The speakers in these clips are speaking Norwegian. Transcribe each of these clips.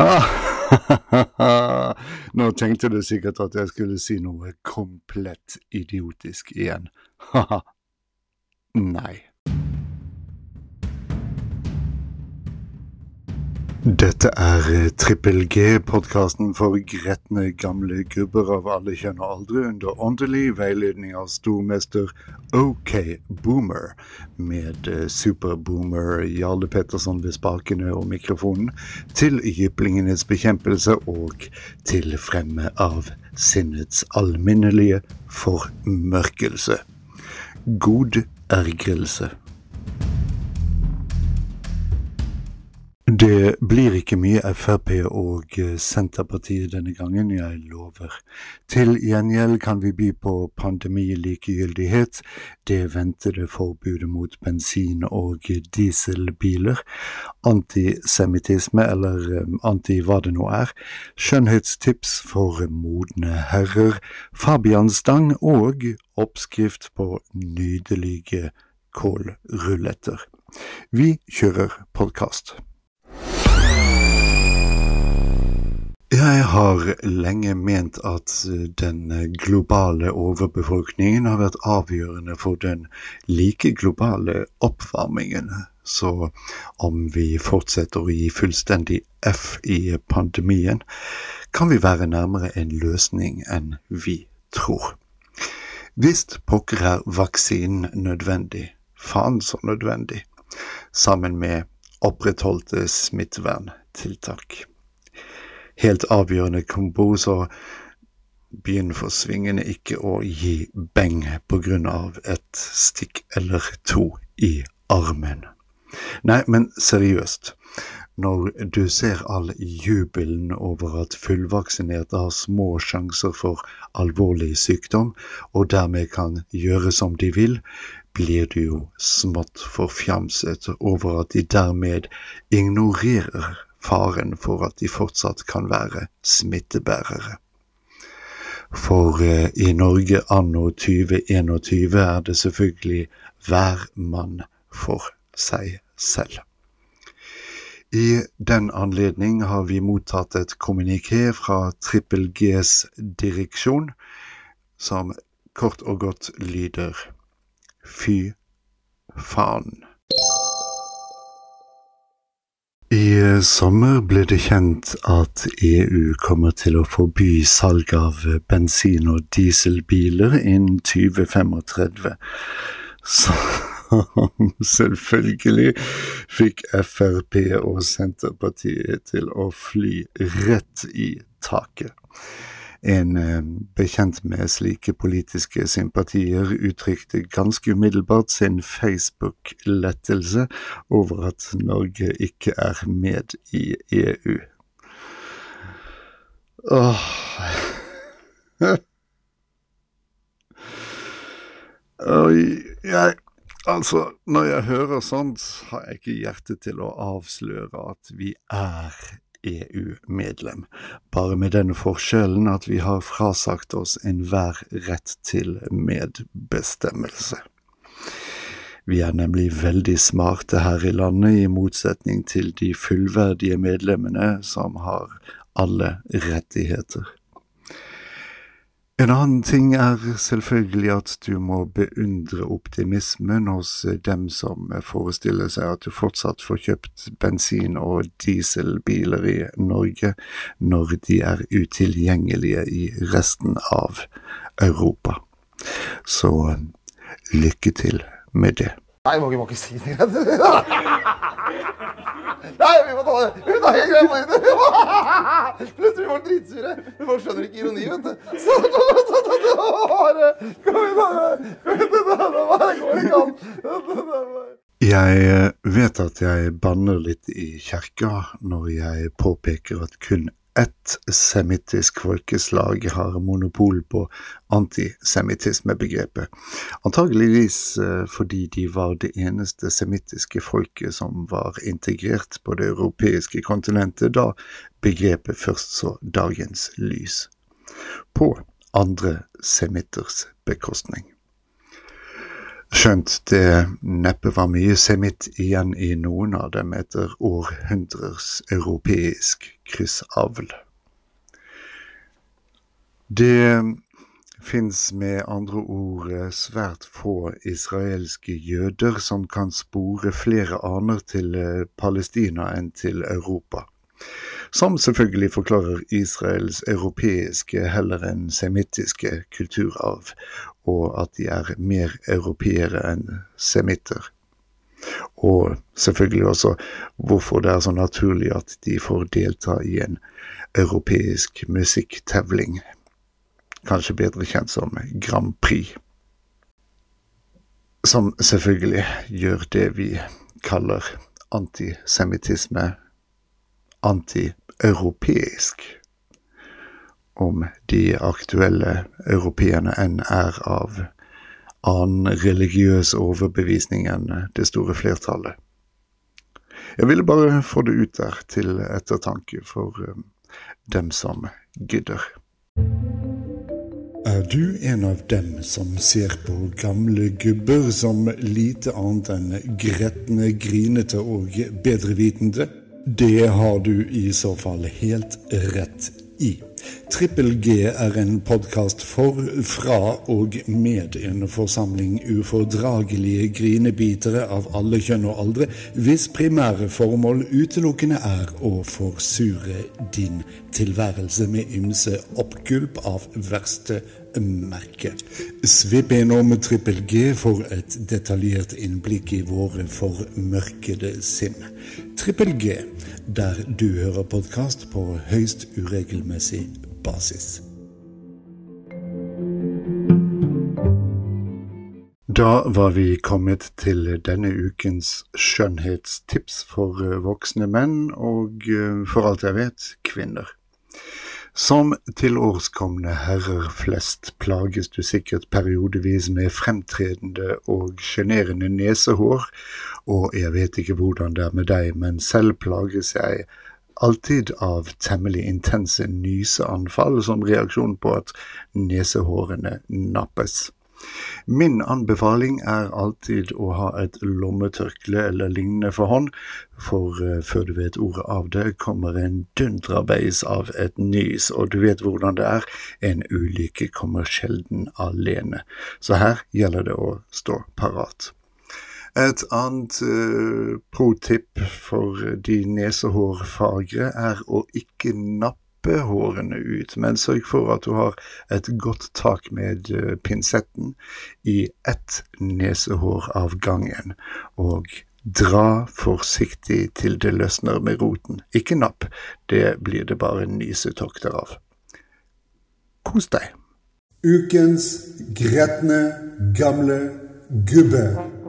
Ah, Nå tenkte du sikkert at jeg skulle si noe komplett idiotisk igjen. Haha. Nei. Dette er eh, Trippel G, podkasten for gretne gamle gubber av alle kjønn og aldre, under åndelig veiledning av stormester OK Boomer, med eh, superboomer Jarle Petterson ved spakene og mikrofonen, til jyplingenes bekjempelse og til fremme av sinnets alminnelige formørkelse. God ergrelse. Det blir ikke mye Frp og eh, Senterpartiet denne gangen, jeg lover. Til gjengjeld kan vi by på pandemilikegyldighet, det ventede forbudet mot bensin- og dieselbiler, antisemittisme eller eh, anti hva det nå er, skjønnhetstips for modne herrer, Fabian Stang og oppskrift på nydelige kålruletter. Vi kjører podkast. Jeg har lenge ment at den globale overbefolkningen har vært avgjørende for den like globale oppvarmingen. Så om vi fortsetter å gi fullstendig F i pandemien, kan vi være nærmere en løsning enn vi tror. Visst pokker er vaksinen nødvendig, faen så nødvendig, sammen med opprettholdte smitteverntiltak helt avgjørende kombo, så begynn for svingene ikke å gi beng på grunn av et stikk eller to i armen. Nei, men seriøst. Når du ser all jubelen over at fullvaksinerte har små sjanser for alvorlig sykdom, og dermed kan gjøre som de vil, blir du jo smått forfjamset over at de dermed ignorerer faren for at de fortsatt kan være smittebærere. For eh, i Norge anno 2021 er det selvfølgelig hver mann for seg selv. I den anledning har vi mottatt et kommuniké fra Trippel Gs direksjon, som kort og godt lyder Fy faen. I sommer ble det kjent at EU kommer til å forby salg av bensin- og dieselbiler innen 2035. Som selvfølgelig fikk Frp og Senterpartiet til å fly rett i taket. En eh, bekjent med slike politiske sympatier uttrykte ganske umiddelbart sin Facebook-lettelse over at Norge ikke er med i EU. Åh jeg, altså, når jeg hører sånt, har jeg ikke hjerte til å avsløre at vi er EU-medlem, bare med den forskjellen at vi har frasagt oss enhver rett til medbestemmelse. Vi er nemlig veldig smarte her i landet, i motsetning til de fullverdige medlemmene som har alle rettigheter. En annen ting er selvfølgelig at du må beundre optimismen hos dem som forestiller seg at du fortsatt får kjøpt bensin- og dieselbiler i Norge når de er utilgjengelige i resten av Europa. Så lykke til med det. Nei, vi må ikke si det. Nei, vi må ta det! Hele greia på nytt! Plutselig blir folk dritsure. Folk skjønner ikke ironi, vet du. Så bare Kom igjen, da! Det går ikke an. Jeg eh, vet at jeg banner litt i kjerka når jeg påpeker at kun ett semittisk folkeslag har monopol på antisemittismebegrepet. Antageligvis eh, fordi de var det eneste semittiske folket som var integrert på det europeiske kontinentet da begrepet først så dagens lys. På andre semitters bekostning. Skjønt det neppe var mye semitt igjen i noen av dem etter århundrers europeisk kryssavl. Det fins med andre ord svært få israelske jøder som kan spore flere aner til Palestina enn til Europa som selvfølgelig forklarer Israels europeiske heller enn semittiske kulturarv, og at de er mer europeere enn semitter. Og selvfølgelig også hvorfor det er så naturlig at de får delta i en europeisk musikktevling, kanskje bedre kjent som Grand Prix. Som selvfølgelig gjør det vi kaller antisemittisme anti-europeisk, om de aktuelle europeerne enn er av annen religiøs overbevisning enn det store flertallet. Jeg ville bare få det ut der til ettertanke for um, dem som gidder. Er du en av dem som ser på gamle gubber som lite annet enn gretne, grinete og bedrevitende? Det har du i så fall helt rett i. Trippel G er en podkast for, fra og med en forsamling ufordragelige grinebitere av alle kjønn og aldre, hvis primære formål utelukkende er å forsure din tilværelse med ymse oppgulp av verste merke. Svipp innom Trippel G for et detaljert innblikk i våre formørkede sinn. Trippel G, der du hører podkast på høyst uregelmessig basis. Da var vi kommet til denne ukens skjønnhetstips for voksne menn, og for alt jeg vet, kvinner. Som tilårskomne herrer flest plages du sikkert periodevis med fremtredende og sjenerende nesehår, og jeg vet ikke hvordan det er med deg, men selv plages jeg alltid av temmelig intense nyseanfall som reaksjon på at nesehårene nappes. Min anbefaling er alltid å ha et lommetørkle eller lignende for hånd, for uh, før du vet ordet av det, kommer en dundrabeis av et nys, og du vet hvordan det er, en ulykke kommer sjelden alene. Så her gjelder det å stå parat. Et annet uh, pro-tipp for de nesehårfagre er å ikke nappe hårene ut, men sørg for at du har et godt tak med eh, pinsetten i ett nesehår av gangen, og dra forsiktig til det løsner med roten. Ikke napp, det blir det bare nysetokter av. Kos deg. Ukens gretne gamle gubbe.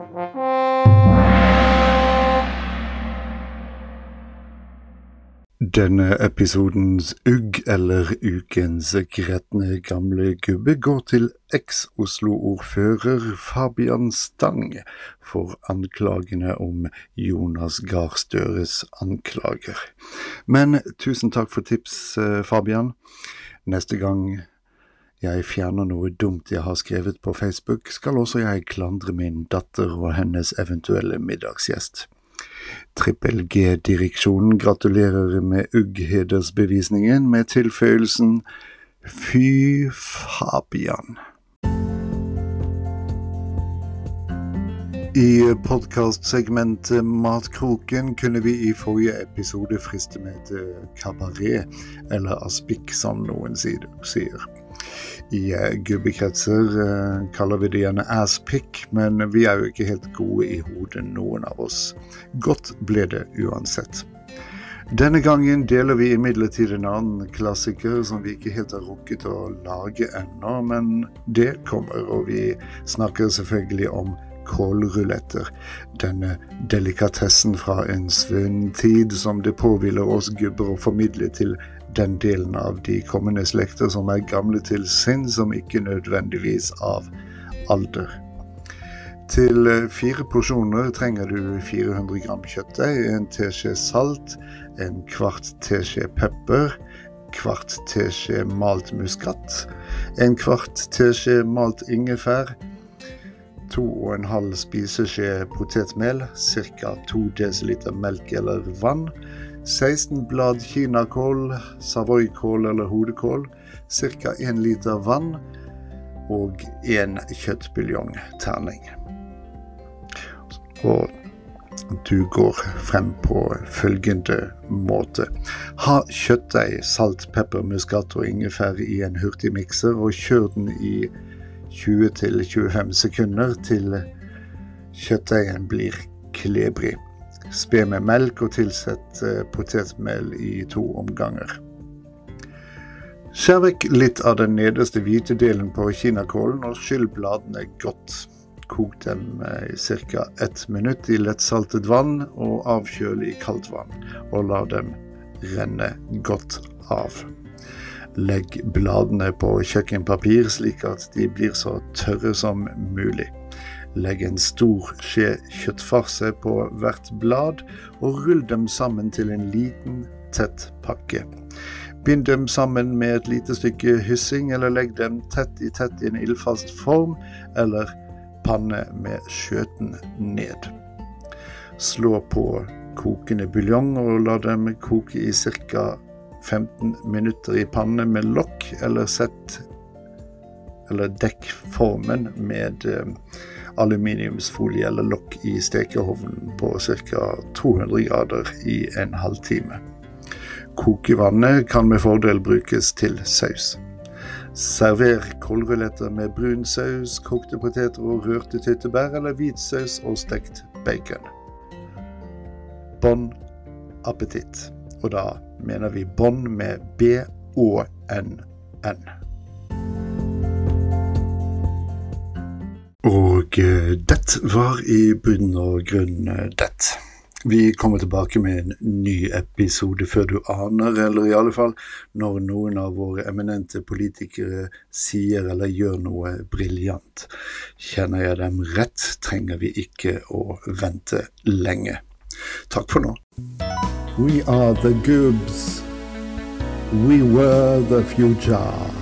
Denne episodens ugg, eller ukens gretne gamle gubbe, går til eks-Oslo-ordfører Fabian Stang for anklagene om Jonas Gahr Støres anklager. Men tusen takk for tips, eh, Fabian. Neste gang jeg fjerner noe dumt jeg har skrevet på Facebook, skal også jeg klandre min datter og hennes eventuelle middagsgjest. Trippel G-direksjonen gratulerer med Ugg-hedersbevisningen med tilføyelsen Fy Fabian. I podkastsegmentet Matkroken kunne vi i forrige episode friste med et kabaret, eller aspik som noen sier. I uh, gubbekretser uh, kaller vi det gjerne asspick, men vi er jo ikke helt gode i hodet, noen av oss. Godt ble det uansett. Denne gangen deler vi imidlertid en annen klassiker som vi ikke helt har rukket å lage ennå, men det kommer, og vi snakker selvfølgelig om kålruletter. Denne delikatessen fra en svunnen tid som det påhviler oss gubber å formidle til den delen av de kommende slekter som er gamle til sinn, som ikke nødvendigvis av alder. Til eh, fire porsjoner trenger du 400 gram kjøttdeig, en teskje salt, en kvart teskje pepper, kvart teskje malt muskat, en kvart teskje malt ingefær, 2,5 spiseskje potetmel, ca. 2 dl melk eller vann, 16 blad kinakål, savoykål eller hodekål, ca. 1 liter vann og en kjøttbuljongterning. Og du går frem på følgende måte. Ha kjøttdeig, salt, pepper, muskat og ingefær i en hurtigmikser, og kjør den i 20-25 sekunder til kjøttdeigen blir klebrig. Spe med melk og tilsett eh, potetmel i to omganger. Skjær vekk litt av den nederste hvite delen på kinakålen og skyll bladene godt. Kok dem i ca. ett minutt i lettsaltet vann og avkjøl i kaldt vann, og la dem renne godt av. Legg bladene på kjøkkenpapir slik at de blir så tørre som mulig. Legg en stor skje kjøttfarse på hvert blad, og rull dem sammen til en liten, tett pakke. Bind dem sammen med et lite stykke hyssing, eller legg dem tett i tett i en ildfast form, eller panne med skjøten ned. Slå på kokende buljong og la dem koke i ca. 15 minutter i panne med lokk, eller sett eller dekk formen med eh, aluminiumsfolie eller lokk i stekeovnen på ca. 200 grader i en halvtime. Kokevannet kan med fordel brukes til saus. Server kålruletter med brun saus, kokte poteter og rørte tyttebær, eller hvitsaus og stekt bacon. Bon appétit. Og da mener vi bånd med B-Å-N-N. Og uh, det var i bunn og grunn uh, det. Vi kommer tilbake med en ny episode før du aner, eller i alle fall når noen av våre eminente politikere sier eller gjør noe briljant. Kjenner jeg dem rett, trenger vi ikke å vente lenge. Takk for nå. We are the Goobs. We were the future.